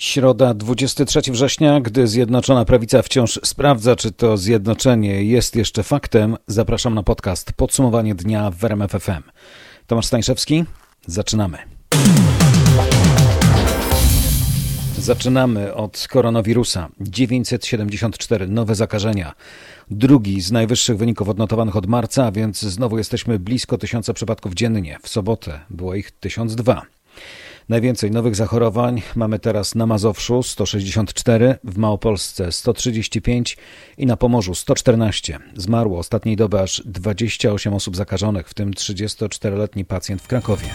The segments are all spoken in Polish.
Środa 23 września, gdy Zjednoczona Prawica wciąż sprawdza, czy to zjednoczenie jest jeszcze faktem, zapraszam na podcast Podsumowanie dnia w RMF FM. Tomasz Stańszewski, zaczynamy. Zaczynamy od koronawirusa. 974 nowe zakażenia. Drugi z najwyższych wyników odnotowanych od marca, więc znowu jesteśmy blisko tysiąca przypadków dziennie. W sobotę było ich 1002. Najwięcej nowych zachorowań mamy teraz na Mazowszu 164, w Małopolsce 135 i na Pomorzu 114. Zmarło ostatniej doby aż 28 osób zakażonych, w tym 34-letni pacjent w Krakowie.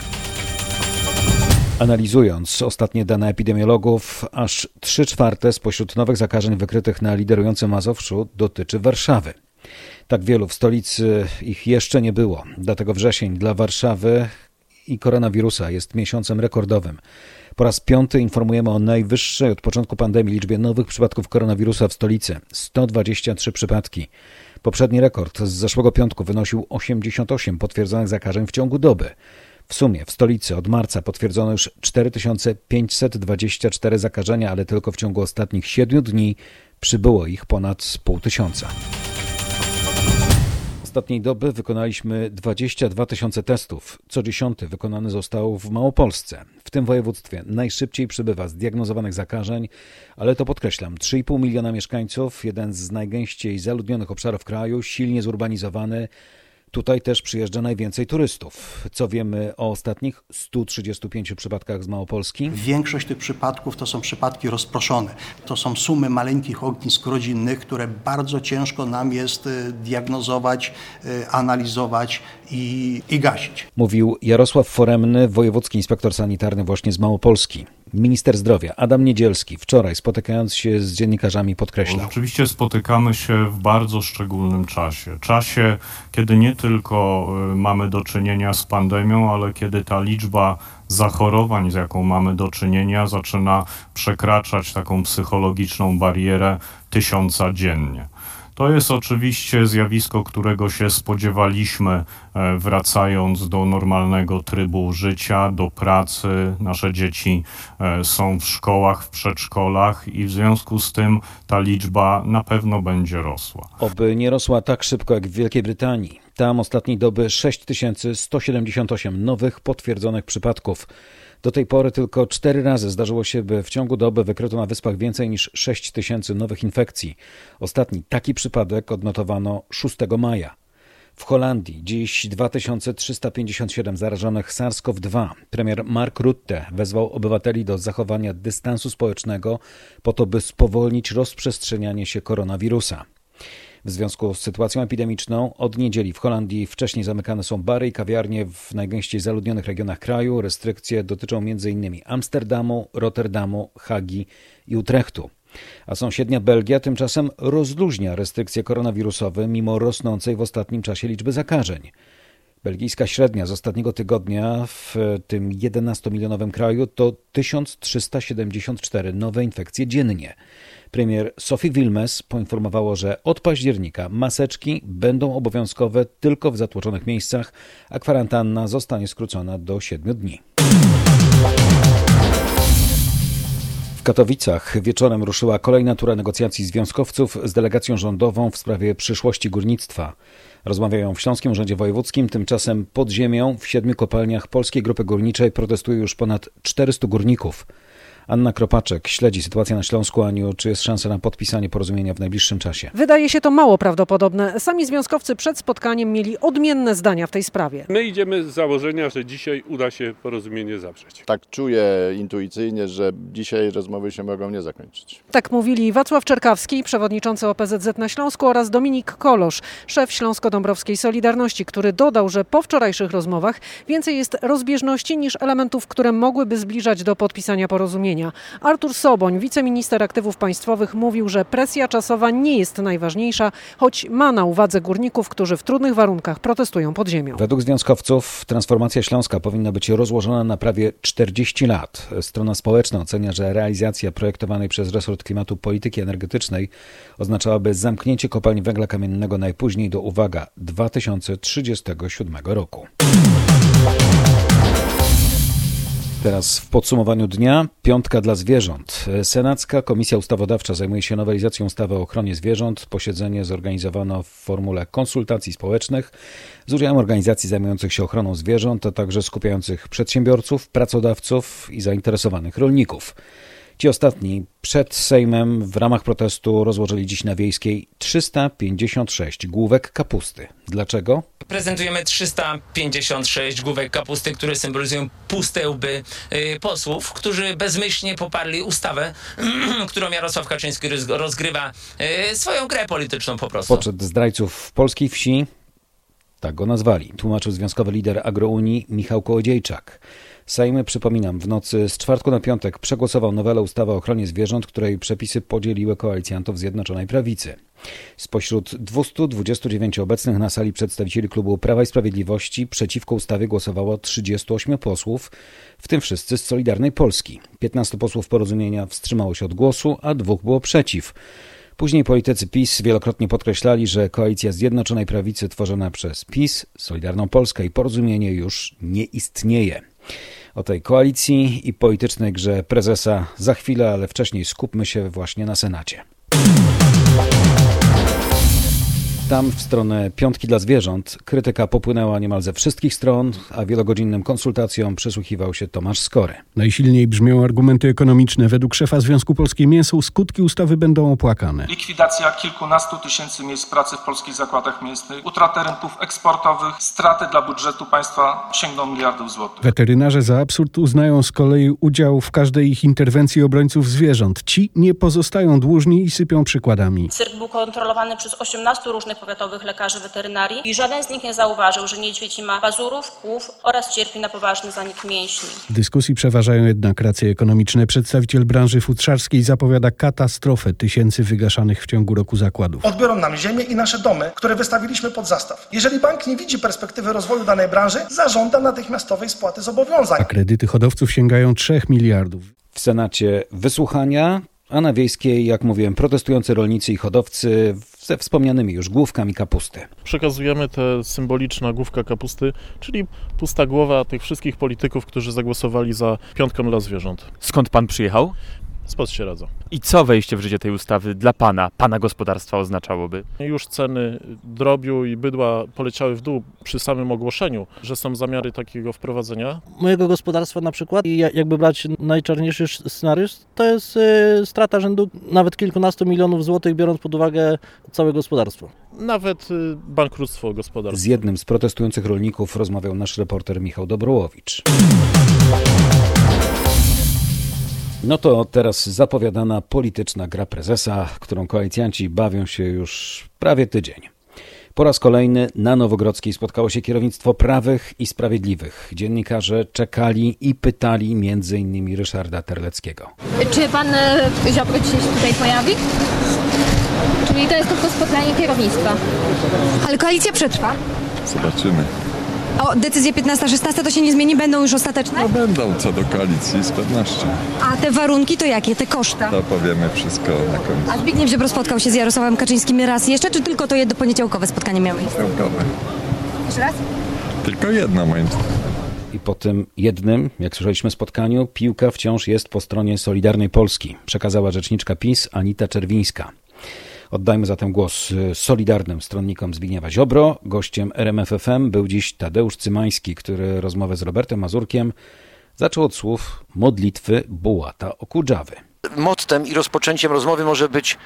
Analizując ostatnie dane epidemiologów, aż 3 czwarte spośród nowych zakażeń wykrytych na liderującym Mazowszu dotyczy Warszawy. Tak wielu w stolicy ich jeszcze nie było, dlatego wrzesień dla Warszawy i koronawirusa jest miesiącem rekordowym. Po raz piąty informujemy o najwyższej od początku pandemii liczbie nowych przypadków koronawirusa w stolicy 123 przypadki. Poprzedni rekord z zeszłego piątku wynosił 88 potwierdzonych zakażeń w ciągu doby. W sumie w stolicy od marca potwierdzono już 4524 zakażenia, ale tylko w ciągu ostatnich 7 dni przybyło ich ponad pół tysiąca ostatniej doby wykonaliśmy 22 tysiące testów. Co dziesiąty wykonany został w Małopolsce. W tym województwie najszybciej przybywa zdiagnozowanych zakażeń, ale to podkreślam, 3,5 miliona mieszkańców, jeden z najgęściej zaludnionych obszarów kraju, silnie zurbanizowany, Tutaj też przyjeżdża najwięcej turystów. Co wiemy o ostatnich 135 przypadkach z Małopolski? Większość tych przypadków to są przypadki rozproszone. To są sumy maleńkich ognisk rodzinnych, które bardzo ciężko nam jest y, diagnozować, y, analizować i, i gasić. Mówił Jarosław Foremny, wojewódzki inspektor sanitarny właśnie z Małopolski. Minister zdrowia Adam Niedzielski wczoraj spotykając się z dziennikarzami podkreślał. Oczywiście spotykamy się w bardzo szczególnym czasie. Czasie, kiedy nie tylko y, mamy do czynienia z pandemią, ale kiedy ta liczba zachorowań, z jaką mamy do czynienia, zaczyna przekraczać taką psychologiczną barierę tysiąca dziennie. To jest oczywiście zjawisko, którego się spodziewaliśmy, e, wracając do normalnego trybu życia, do pracy. Nasze dzieci e, są w szkołach, w przedszkolach i w związku z tym ta liczba na pewno będzie rosła. Oby nie rosła tak szybko jak w Wielkiej Brytanii. Tam ostatniej doby 6178 nowych potwierdzonych przypadków. Do tej pory tylko cztery razy zdarzyło się, by w ciągu doby wykryto na wyspach więcej niż 6 tysięcy nowych infekcji. Ostatni taki przypadek odnotowano 6 maja. W Holandii dziś 2357 zarażonych SARS-CoV-2. Premier Mark Rutte wezwał obywateli do zachowania dystansu społecznego po to, by spowolnić rozprzestrzenianie się koronawirusa. W związku z sytuacją epidemiczną od niedzieli w Holandii wcześniej zamykane są bary i kawiarnie w najgęściej zaludnionych regionach kraju. Restrykcje dotyczą m.in. Amsterdamu, Rotterdamu, Hagi i Utrechtu. A sąsiednia Belgia tymczasem rozluźnia restrykcje koronawirusowe mimo rosnącej w ostatnim czasie liczby zakażeń. Belgijska średnia z ostatniego tygodnia w tym 11-milionowym kraju to 1374 nowe infekcje dziennie. Premier Sophie Wilmes poinformowało, że od października maseczki będą obowiązkowe tylko w zatłoczonych miejscach, a kwarantanna zostanie skrócona do 7 dni. W Katowicach wieczorem ruszyła kolejna tura negocjacji związkowców z delegacją rządową w sprawie przyszłości górnictwa. Rozmawiają w Śląskim Urzędzie Wojewódzkim, tymczasem pod ziemią w siedmiu kopalniach Polskiej Grupy Górniczej protestuje już ponad 400 górników. Anna Kropaczek śledzi sytuację na Śląsku. Aniu, czy jest szansa na podpisanie porozumienia w najbliższym czasie? Wydaje się to mało prawdopodobne. Sami związkowcy przed spotkaniem mieli odmienne zdania w tej sprawie. My idziemy z założenia, że dzisiaj uda się porozumienie zawrzeć. Tak czuję intuicyjnie, że dzisiaj rozmowy się mogą nie zakończyć. Tak mówili Wacław Czerkawski, przewodniczący OPZZ na Śląsku oraz Dominik Kolosz, szef Śląsko-Dąbrowskiej Solidarności, który dodał, że po wczorajszych rozmowach więcej jest rozbieżności niż elementów, które mogłyby zbliżać do podpisania porozumienia. Artur Soboń, wiceminister aktywów państwowych, mówił, że presja czasowa nie jest najważniejsza, choć ma na uwadze górników, którzy w trudnych warunkach protestują pod ziemią. Według związkowców transformacja Śląska powinna być rozłożona na prawie 40 lat. Strona społeczna ocenia, że realizacja projektowanej przez resort klimatu polityki energetycznej oznaczałaby zamknięcie kopalni węgla kamiennego najpóźniej do, uwaga, 2037 roku. Teraz w podsumowaniu dnia piątka dla zwierząt. Senacka Komisja Ustawodawcza zajmuje się nowelizacją ustawy o ochronie zwierząt. Posiedzenie zorganizowano w formule konsultacji społecznych z udziałem organizacji zajmujących się ochroną zwierząt, a także skupiających przedsiębiorców, pracodawców i zainteresowanych rolników. Ci ostatni przed Sejmem w ramach protestu rozłożyli dziś na Wiejskiej 356 główek kapusty. Dlaczego? prezentujemy 356 główek kapusty, które symbolizują puste łby y, posłów, którzy bezmyślnie poparli ustawę, którą Jarosław Kaczyński roz- rozgrywa y, swoją grę polityczną po prostu. Poczet zdrajców polskiej wsi, tak go nazwali, tłumaczył związkowy lider Agrounii Michał Kołodziejczak. Sejm, przypominam, w nocy z czwartku na piątek przegłosował nowelę ustawy o ochronie zwierząt, której przepisy podzieliły koalicjantów Zjednoczonej Prawicy. Spośród 229 obecnych na sali przedstawicieli klubu Prawa i Sprawiedliwości przeciwko ustawie głosowało 38 posłów, w tym wszyscy z Solidarnej Polski. 15 posłów porozumienia wstrzymało się od głosu, a dwóch było przeciw. Później politycy PiS wielokrotnie podkreślali, że koalicja Zjednoczonej Prawicy tworzona przez PiS, Solidarną Polskę i Porozumienie już nie istnieje. O tej koalicji i politycznej grze prezesa za chwilę, ale wcześniej skupmy się właśnie na Senacie. Tam w stronę piątki dla zwierząt krytyka popłynęła niemal ze wszystkich stron, a wielogodzinnym konsultacjom przysłuchiwał się Tomasz Skory. Najsilniej brzmią argumenty ekonomiczne. Według szefa Związku Polskiej Mięsu skutki ustawy będą opłakane. Likwidacja kilkunastu tysięcy miejsc pracy w polskich zakładach mięsnych, utrata rynków eksportowych, straty dla budżetu państwa sięgną miliardów złotych. Weterynarze za absurd uznają z kolei udział w każdej ich interwencji obrońców zwierząt. Ci nie pozostają dłużni i sypią przykładami. Cyrk był kontrolowany przez 18 różnych powiatowych lekarzy weterynarii i żaden z nich nie zauważył, że niedźwiedź nie ma pazurów, kłów oraz cierpi na poważny zanik mięśni. W dyskusji przeważają jednak racje ekonomiczne. Przedstawiciel branży futrzarskiej zapowiada katastrofę tysięcy wygaszanych w ciągu roku zakładów. Odbiorą nam ziemię i nasze domy, które wystawiliśmy pod zastaw. Jeżeli bank nie widzi perspektywy rozwoju danej branży, zażąda natychmiastowej spłaty zobowiązań. A kredyty hodowców sięgają 3 miliardów. W Senacie wysłuchania, a na wiejskiej, jak mówiłem, protestujący rolnicy i hodowcy ze wspomnianymi już główkami kapusty. Przekazujemy tę symboliczną główkę kapusty, czyli pusta głowa tych wszystkich polityków, którzy zagłosowali za piątką dla zwierząt. Skąd pan przyjechał? Spod się radzą. I co wejście w życie tej ustawy dla pana, pana gospodarstwa oznaczałoby? Już ceny drobiu i bydła poleciały w dół przy samym ogłoszeniu, że są zamiary takiego wprowadzenia. Mojego gospodarstwa na przykład, i jakby brać najczarniejszy scenariusz, to jest y, strata rzędu nawet kilkunastu milionów złotych, biorąc pod uwagę całe gospodarstwo. Nawet y, bankructwo gospodarstwa. Z jednym z protestujących rolników rozmawiał nasz reporter Michał Dobrołowicz. No to teraz zapowiadana polityczna gra prezesa, którą koalicjanci bawią się już prawie tydzień. Po raz kolejny na Nowogrodzkiej spotkało się kierownictwo prawych i sprawiedliwych. Dziennikarze czekali i pytali między innymi Ryszarda Terleckiego. Czy pan e, Ziobro dzisiaj się tutaj pojawi? Czyli to jest tylko spotkanie kierownictwa. Ale koalicja przetrwa. Zobaczymy. A decyzje 15-16 to się nie zmieni, będą już ostateczne? No będą co do koalicji z pewnością. A te warunki to jakie? Te koszta? To powiemy wszystko na końcu. A Zbigniew Ziobro spotkał się z Jarosławem Kaczyńskim raz jeszcze, czy tylko to jedno poniedziałkowe spotkanie miało miejsce? Pełkowe. Jeszcze raz? Tylko jedno moim I po tym jednym, jak słyszeliśmy, spotkaniu, piłka wciąż jest po stronie Solidarnej Polski, przekazała rzeczniczka PiS Anita Czerwińska. Oddajmy zatem głos solidarnym stronnikom Zbigniewa Ziobro. Gościem RMFFM był dziś Tadeusz Cymański, który rozmowę z Robertem Mazurkiem zaczął od słów modlitwy Bułata Okudżawy. Mottem i rozpoczęciem rozmowy może być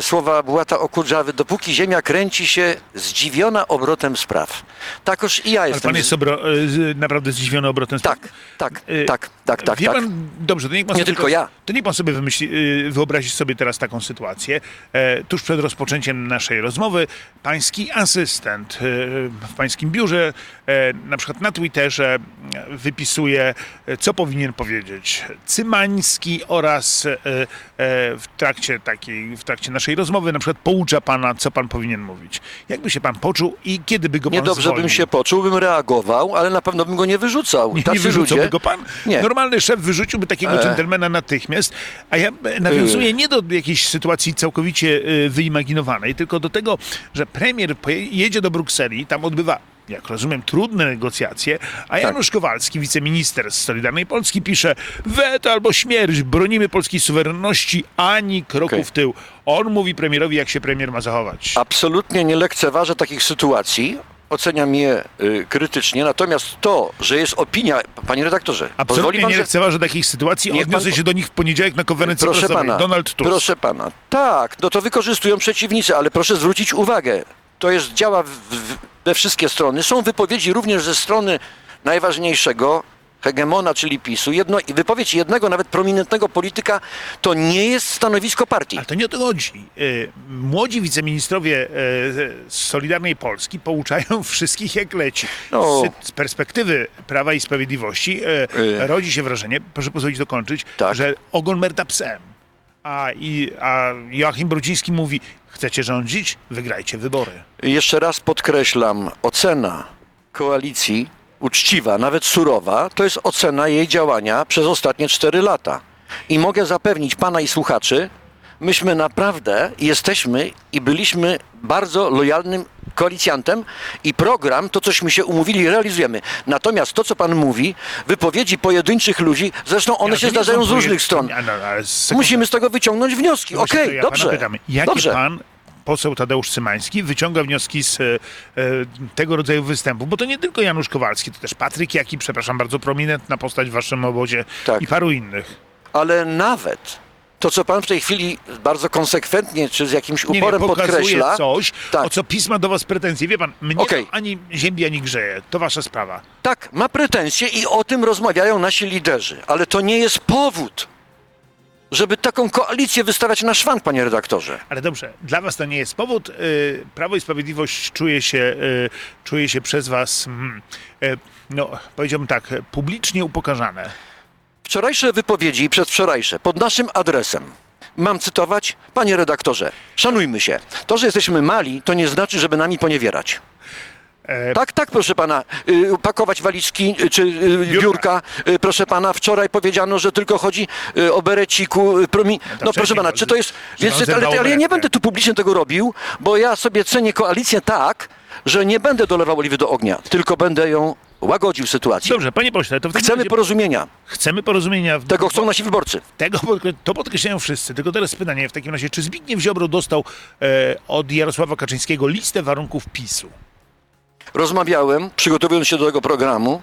słowa Bułata Okudżawy, dopóki ziemia kręci się zdziwiona obrotem spraw. Takoż i ja jestem... Ale pan jest obro, naprawdę zdziwiony obrotem spraw? Tak, tak, tak, tak, tak. Wie tak. pan, dobrze, to niech pan Nie sobie tylko ja. To niech pan sobie wymyśli, wyobrazi sobie teraz taką sytuację. E, tuż przed rozpoczęciem naszej rozmowy pański asystent e, w pańskim biurze, e, na przykład na Twitterze wypisuje, co powinien powiedzieć Cymański oraz w trakcie takiej, w trakcie naszej rozmowy na przykład poucza pana, co pan powinien mówić. Jakby się pan poczuł i kiedy by go pan Niedobrze zwolnił? bym się poczuł, bym reagował, ale na pewno bym go nie wyrzucał. Nie, nie wyrzucałby ludzie... go pan? Nie. Normalny szef wyrzuciłby takiego E. dżentelmena natychmiast, a ja nawiązuję nie do jakiejś sytuacji całkowicie y, wyimaginowanej, tylko do tego, że premier jedzie do Brukseli, tam odbywa jak rozumiem, trudne negocjacje, a Janusz Kowalski, wiceminister z Solidarnej Polski, pisze weto albo śmierć, bronimy polskiej suwerenności, ani kroku Okej. w tył. On mówi premierowi, jak się premier ma zachować. Absolutnie nie lekceważę takich sytuacji. Oceniam je y, krytycznie, natomiast to, że jest opinia, panie redaktorze, pozwoli Absolutnie pan, nie że... lekceważę takich sytuacji. Niech Odniosę pan- się do nich w poniedziałek na konferencji Proszę prasowej. pana, Donald Tusk. proszę pana, tak, no to wykorzystują przeciwnicy, ale proszę zwrócić uwagę, to jest, działa w, w, we wszystkie strony. Są wypowiedzi również ze strony najważniejszego hegemona, czyli PiSu. Jedno, wypowiedź jednego, nawet prominentnego polityka, to nie jest stanowisko partii. Ale to nie o to chodzi. Y, Młodzi wiceministrowie y, z Solidarnej Polski pouczają wszystkich jak leci. No. Z, perspektywy Prawa i Sprawiedliwości Y. rodzi się wrażenie, proszę pozwolić dokończyć, Tak. że ogon merda psem. A, i, a Joachim Brudziński mówi, chcecie rządzić? Wygrajcie wybory. Jeszcze raz podkreślam, ocena koalicji uczciwa, nawet surowa, to jest ocena jej działania przez ostatnie 4 lata. I mogę zapewnić pana i słuchaczy, myśmy naprawdę jesteśmy i byliśmy bardzo lojalnym koalicjantem i program, to cośmy się umówili, realizujemy. Natomiast to, co pan mówi, wypowiedzi pojedynczych ludzi, zresztą one Ale się zdarzają z różnych stron. No. Musimy z tego wyciągnąć wnioski. No Okej, to ja dobrze. Pytam, jakie dobrze. pan, poseł Tadeusz Cymański, wyciąga wnioski z e, e, tego rodzaju występów? Bo to nie tylko Janusz Kowalski, to też Patryk Jaki, przepraszam, bardzo prominentna postać w waszym obozie Tak. i paru innych. Ale nawet to, co pan w tej chwili bardzo konsekwentnie, czy z jakimś Nie, nie, uporem pokazuje podkreśla, coś, Tak. o co PiS ma do was pretensje. Wie pan, mnie to ani ziemi, ani grzeje. To wasza sprawa. tak, ma pretensje i o tym rozmawiają nasi liderzy, ale to nie jest powód, żeby taką koalicję wystawiać na szwank, panie redaktorze. Ale dobrze, dla was to nie jest powód. Y, Prawo i Sprawiedliwość czuje się, y, czuje się przez was, mm, y, no powiedziałbym tak, publicznie upokarzane. Wczorajsze wypowiedzi i przedwczorajsze pod naszym adresem. Mam cytować? Panie redaktorze, szanujmy się. To, że jesteśmy mali, to nie znaczy, żeby nami poniewierać. E, Tak, tak, proszę pana. Y, pakować walizki y, czy y, biurka. Y, proszę pana, wczoraj powiedziano, że tylko chodzi y, o bereciku. Y, promi... No proszę wcześniej pana, pan- czy to jest... Więc, ale, zerwał ale ja nie będę tu publicznie tego robił, bo ja sobie cenię koalicję tak, że nie będę dolewał oliwy do ognia, tylko będę ją łagodził sytuację. Dobrze, panie pośle, to w Chcemy razie- porozumienia. Chcemy porozumienia. W... Tego chcą nasi wyborcy. Tego podkre- to podkreślają wszyscy. Tylko teraz pytanie w takim razie, czy Zbigniew Ziobro dostał e, od Jarosława Kaczyńskiego listę warunków PiSu? Rozmawiałem, przygotowując się do tego programu.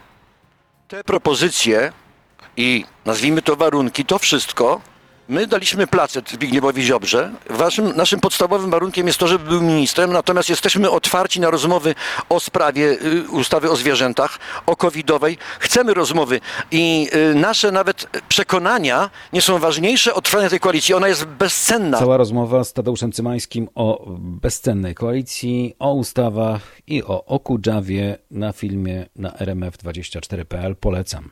Te propozycje i nazwijmy to warunki, to wszystko my daliśmy placet Zbigniewowi Ziobrze. Waszym, naszym podstawowym warunkiem jest to, żeby był ministrem, natomiast jesteśmy otwarci na rozmowy o sprawie y, ustawy o zwierzętach, o covidowej. Chcemy rozmowy i y, nasze nawet przekonania nie są ważniejsze od trwania tej koalicji. Ona jest bezcenna. Cała rozmowa z Tadeuszem Cymańskim o bezcennej koalicji, o ustawach i o Okudżawie na filmie na rmf24.pl. Polecam.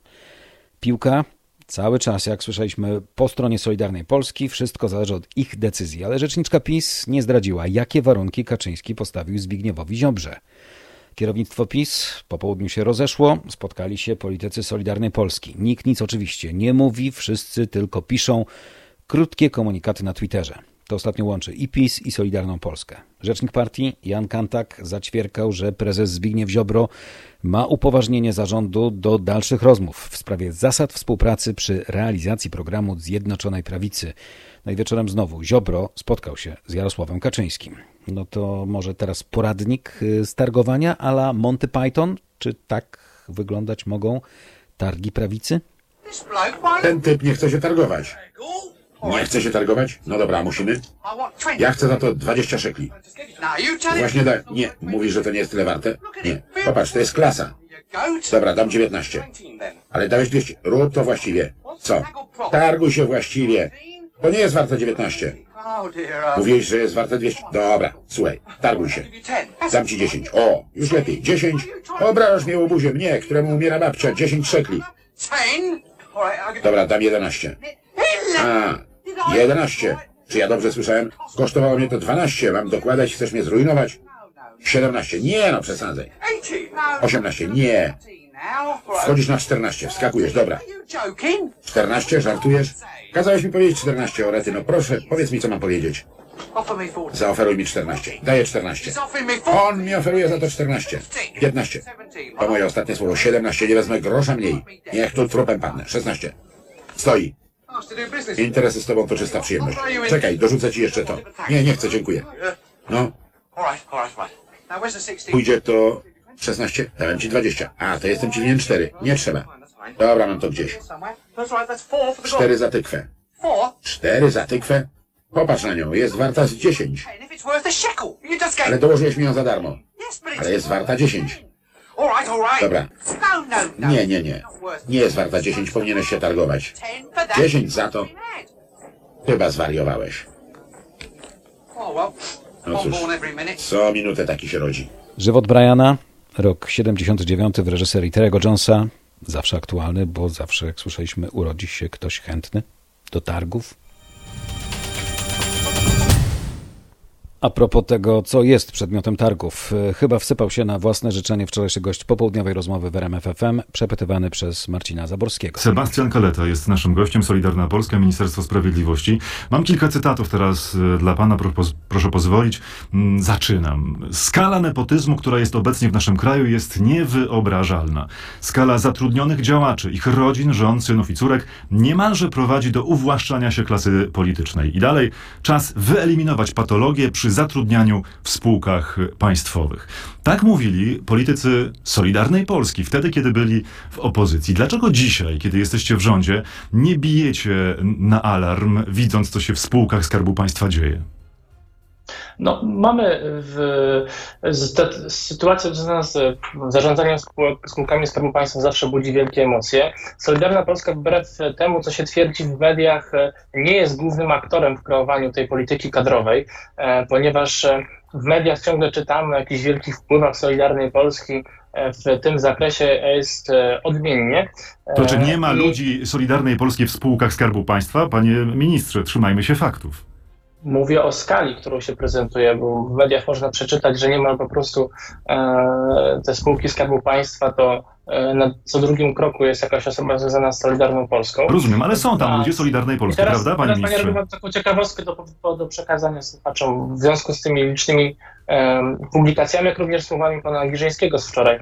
Piłka cały czas, jak słyszeliśmy, po stronie Solidarnej Polski. Wszystko zależy od ich decyzji, ale rzeczniczka PiS nie zdradziła, jakie warunki Kaczyński postawił Zbigniewowi Ziobrze. Kierownictwo PiS po południu się rozeszło, spotkali się politycy Solidarnej Polski. Nikt nic oczywiście nie mówi, wszyscy tylko piszą krótkie komunikaty na Twitterze. To ostatnio łączy i PiS, i Solidarną Polskę. Rzecznik partii Jan Kantak zaćwierkał, że prezes Zbigniew Ziobro ma upoważnienie zarządu do dalszych rozmów w sprawie zasad współpracy przy realizacji programu Zjednoczonej Prawicy. No i wieczorem znowu Ziobro spotkał się z Jarosławem Kaczyńskim. No to może teraz poradnik y, z targowania a la Monty Python? Czy tak wyglądać mogą targi prawicy? Ten typ nie chce się targować. Nie chce się targować? No dobra, musimy. Ja chcę za to 20 szekli. Właśnie da... Nie, mówisz, że to nie jest tyle warte? Nie. Popatrz, to jest klasa. Dobra, dam 19. Ale dałeś 200. Rób to właściwie. Co? Targuj się właściwie. To nie jest warte 19. Mówiłeś, że jest warte 200. Dobra, słuchaj, targuj się. Dam ci 10. O, już lepiej. 10. Obrażasz mnie łobuzie, mnie, któremu umiera babcia. 10 szekli. Dobra, dam 11. A, 11. Czy ja dobrze słyszałem? Kosztowało mnie to 12. Mam dokładać, chcesz mnie zrujnować? 17. Nie no, przesadzaj. 18. Nie. Wchodzisz na 14. Wskakujesz, dobra. 14, żartujesz? Kazałeś mi powiedzieć 14, Orety. No proszę, powiedz mi, co mam powiedzieć. Zaoferuj mi 14. Daję 14. On mi oferuje za to 14. 15. To moje ostatnie słowo. 17. Nie wezmę grosza mniej. Niech tu trupem padnę. 16. Stoi. Interesy z tobą to czysta przyjemność. Czekaj, dorzucę ci jeszcze to. Nie, nie chcę, dziękuję. No, pójdzie to 16. Dałem ci 20. A, to jestem ci winien 4. Nie trzeba. Dobra, mam to gdzieś. 4 za tykwę. 4 za tykwę? Popatrz na nią, jest warta z 10. Ale dołożyłeś mi ją za darmo. Ale jest warta 10. Dobra. Nie, nie, nie. Nie jest warta 10, powinieneś się targować. 10 za to. Chyba zwariowałeś. No cóż, co minutę taki się rodzi. Żywot Briana, rok 79 w reżyserii Terry'ego Jonesa. Zawsze aktualny, bo zawsze, jak słyszeliśmy, urodzi się ktoś chętny do targów. A propos tego, co jest przedmiotem targów, e, chyba wsypał się na własne życzenie wczorajszy gość popołudniowej rozmowy w RMF FM, przepytywany przez Marcina Zaborskiego. Sebastian Kaleta jest naszym gościem, Solidarna Polska, Ministerstwo Sprawiedliwości. Mam kilka cytatów teraz e, dla pana, proszę pozwolić. Mm, Zaczynam. Skala nepotyzmu, która jest obecnie w naszym kraju, jest niewyobrażalna. Skala zatrudnionych działaczy, ich rodzin, żon, synów i córek niemalże prowadzi do uwłaszczania się klasy politycznej. I dalej, czas wyeliminować patologię przy zatrudnianiu w spółkach państwowych. Tak mówili politycy Solidarnej Polski wtedy, kiedy byli w opozycji. Dlaczego dzisiaj, kiedy jesteście w rządzie, nie bijecie na alarm, widząc, co się w spółkach Skarbu Państwa dzieje? No, mamy w, z, sytuacja związana z zarządzaniem spółkami Skarbu Państwa zawsze budzi wielkie emocje. Solidarna Polska wbrew temu, co się twierdzi w mediach, nie jest głównym aktorem w kreowaniu tej polityki kadrowej, e, ponieważ e, w mediach ciągle czytamy o jakichś wielkich wpływach Solidarnej Polski. E, W tym zakresie jest odmiennie. To czy nie ma i- ludzi Solidarnej Polskiej w spółkach Skarbu Państwa? Panie ministrze, trzymajmy się faktów. Mówię o skali, którą się prezentuje, bo w mediach można przeczytać, że niemal po prostu e, te spółki Skarbu Państwa to e, na co drugim kroku jest jakaś osoba związana z Solidarną Polską. Rozumiem, ale są tam A- ludzie Solidarnej I Polskiej, teraz, prawda, panie teraz ministrze? mam taką ciekawostkę do, do, przekazania słuchaczom w związku z tymi licznymi publikacjami, jak również słowami pana Giżyńskiego z wczoraj.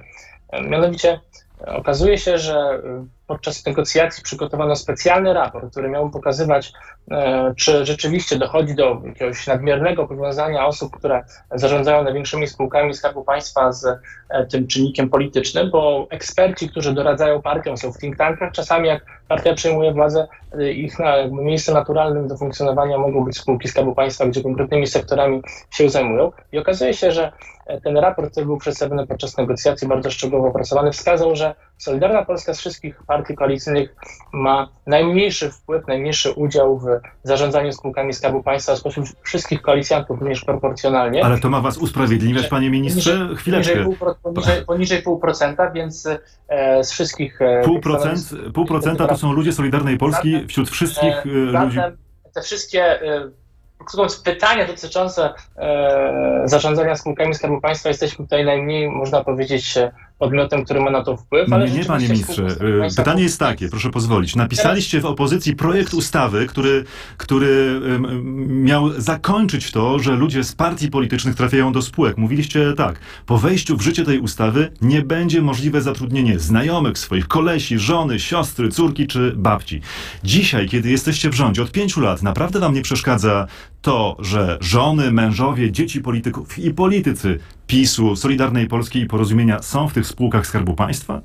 Mianowicie okazuje się, że e, podczas negocjacji przygotowano specjalny raport, który miał pokazywać, e, czy rzeczywiście dochodzi do jakiegoś nadmiernego powiązania osób, które zarządzają największymi spółkami Skarbu Państwa z e, tym czynnikiem politycznym, bo eksperci, którzy doradzają partiom, są w think tankach, czasami jak partia przejmuje władzę, ich na, miejscem naturalnym do funkcjonowania mogą być spółki Skarbu Państwa, gdzie konkretnymi sektorami się zajmują. I okazuje się, że ten raport, który był przedstawiony podczas negocjacji, bardzo szczegółowo opracowany, wskazał, że Solidarna Polska z wszystkich partii koalicyjnych ma najmniejszy wpływ, najmniejszy udział w zarządzaniu spółkami Skarbu Państwa spośród wszystkich koalicjantów, również proporcjonalnie. Ale to ma was usprawiedliwiać, panie ministrze? Chwileczkę. pół, poniżej, poniżej pół procenta, więc e, z wszystkich... E, Pół, procent, pół procenta to są ludzie Solidarnej Polski wśród wszystkich e, ludzi. Te wszystkie e, krótko pytania dotyczące e, zarządzania spółkami Skarbu Państwa jesteśmy tutaj najmniej, można powiedzieć, e, podmiotem, który ma na to wpływ. ale Nie, nie, panie ministrze. E, Pytanie jest takie, proszę pozwolić. Napisaliście w opozycji projekt ustawy, który, który miał zakończyć to, że ludzie z partii politycznych trafiają do spółek. Mówiliście tak, po wejściu w życie tej ustawy nie będzie możliwe zatrudnienie znajomych, swoich kolesi, żony, siostry, córki czy babci. Dzisiaj, kiedy jesteście w rządzie od pięciu lat, naprawdę wam nie przeszkadza to, że żony, mężowie, dzieci polityków i politycy PiSu, Solidarnej Polski i Porozumienia są w tych spółkach Skarbu Państwa?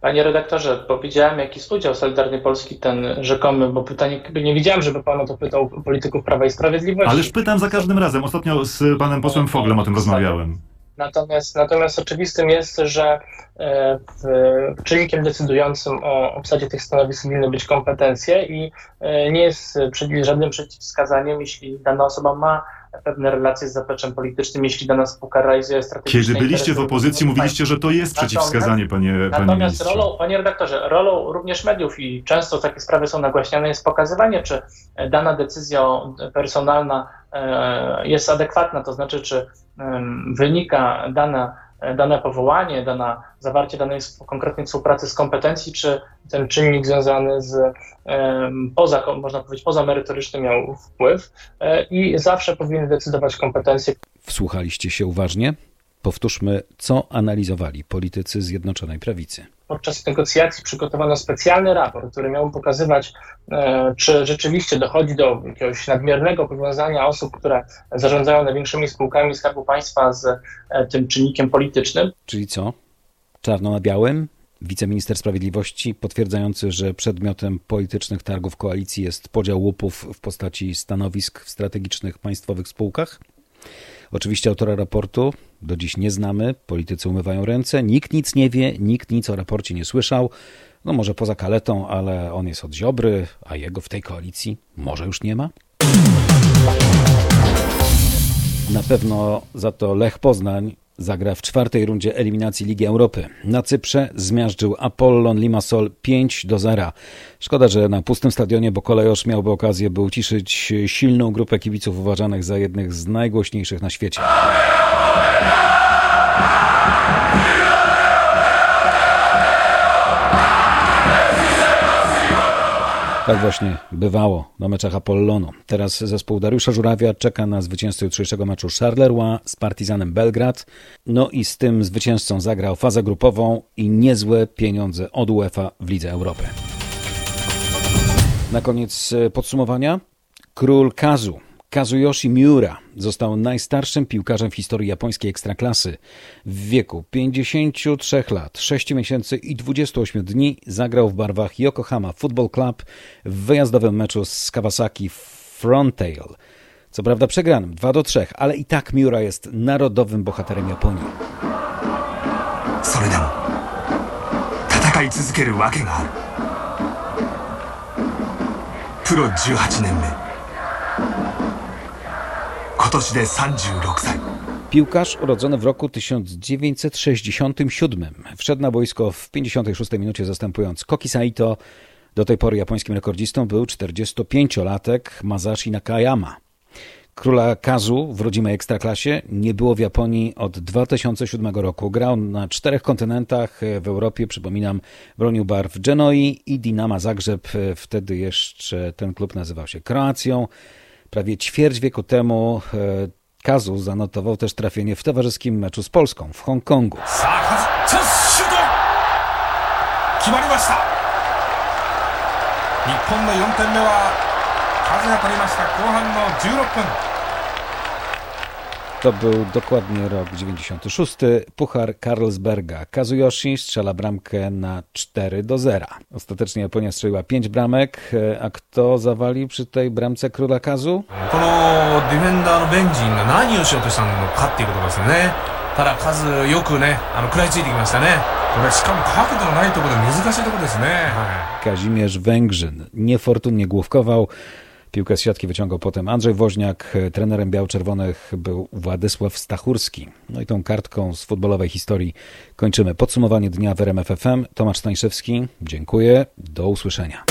Panie redaktorze, powiedziałem, jaki jest udział Solidarnej Polski ten rzekomy, bo pytanie, nie widziałem, żeby pan o to pytał polityków Prawa i Sprawiedliwości. Ależ pytam za każdym razem. Ostatnio z panem posłem Foglem o tym rozmawiałem. Natomiast, natomiast oczywistym jest, że e, w, czynnikiem decydującym o obsadzie tych stanowisk winny być kompetencje i e, nie jest żadnym przeciwwskazaniem, jeśli dana osoba ma pewne relacje z zapleczem politycznym, jeśli dana spółka realizuje strategiczne Kiedy byliście w opozycji, mówiliście, że to jest przeciwwskazanie, panie, panie Natomiast ministrze. rolą, panie redaktorze, rolą również mediów i często takie sprawy są nagłaśniane, jest pokazywanie, czy dana decyzja personalna e, jest adekwatna, to znaczy, czy wynika dana dane powołanie, dana, zawarcie danej konkretnej współpracy z kompetencji, czy ten czynnik związany z poza, można powiedzieć, pozamerytoryczny miał wpływ i zawsze powinny decydować kompetencje. Wsłuchaliście się uważnie? Powtórzmy, co analizowali politycy Zjednoczonej Prawicy. Podczas negocjacji przygotowano specjalny raport, który miał pokazywać, e, czy rzeczywiście dochodzi do jakiegoś nadmiernego powiązania osób, które zarządzają największymi spółkami Skarbu Państwa z e, tym czynnikiem politycznym. Czyli co? Czarno na białym? Wiceminister Sprawiedliwości potwierdzający, że przedmiotem politycznych targów koalicji jest podział łupów w postaci stanowisk w strategicznych państwowych spółkach? Oczywiście autora raportu do dziś nie znamy, politycy umywają ręce, nikt nic nie wie, nikt nic o raporcie nie słyszał. No może poza kaletą, ale on jest od Ziobry, a jego w tej koalicji może już nie ma? Na pewno za to Lech Poznań zagra w czwartej rundzie eliminacji Ligi Europy. Na Cyprze zmiażdżył Apollon Limassol 5 do 0. Szkoda, że na pustym stadionie, bo kolejosz miałby okazję, by uciszyć silną grupę kibiców uważanych za jednych z najgłośniejszych na świecie. Tak właśnie bywało na meczach Apollonu. Teraz zespół Dariusza Żurawia czeka na zwycięzcę jutrzejszego meczu Charleroi z Partizanem Belgrad. No i z tym zwycięzcą zagrał fazę grupową i niezłe pieniądze od UEFA w Lidze Europy. Na koniec e, podsumowania. Król Kazu Kazuyoshi Miura został najstarszym piłkarzem w historii japońskiej ekstraklasy. W wieku 53 lat, 6 miesięcy i 28 dni zagrał w barwach Yokohama Football Club w wyjazdowym meczu z Kawasaki Frontail. Co prawda przegranym 2 do 3, ale i tak Miura jest narodowym bohaterem Japonii. それでも戦い続けるわけがあるプロ18年目 Piłkarz urodzony w roku 1967. Wszedł na boisko w 56 minucie zastępując Koki Saito. Do tej pory japońskim rekordzistą był 45-latek Masashi Nakayama. Króla Kazu w rodzimej ekstraklasie nie było w Japonii od 2007 roku. Grał na czterech kontynentach w Europie, przypominam, bronił barw Genoi i Dinama Zagrzeb. Wtedy jeszcze ten klub nazywał się Kroacją. Prawie ćwierć wieku temu e, Kazu zanotował też trafienie w towarzyskim meczu z Polską w Hongkongu. 日本の4点目はカズが取りました後半の16分 to był dokładnie rok 96. Puchar Karlsberga. Kazuyoshi strzela bramkę na 4 do 0. Ostatecznie Japonia strzeliła 5 bramek. E, a kto zawali przy tej bramce króla Kazu? Kazimierz Węgrzyn niefortunnie główkował. Piłkę z siatki wyciągał potem Andrzej Woźniak, trenerem biał-czerwonych był Władysław Stachurski. No i tą kartką z futbolowej historii kończymy podsumowanie dnia w RMF FM. Tomasz Stańszewski, dziękuję, do usłyszenia.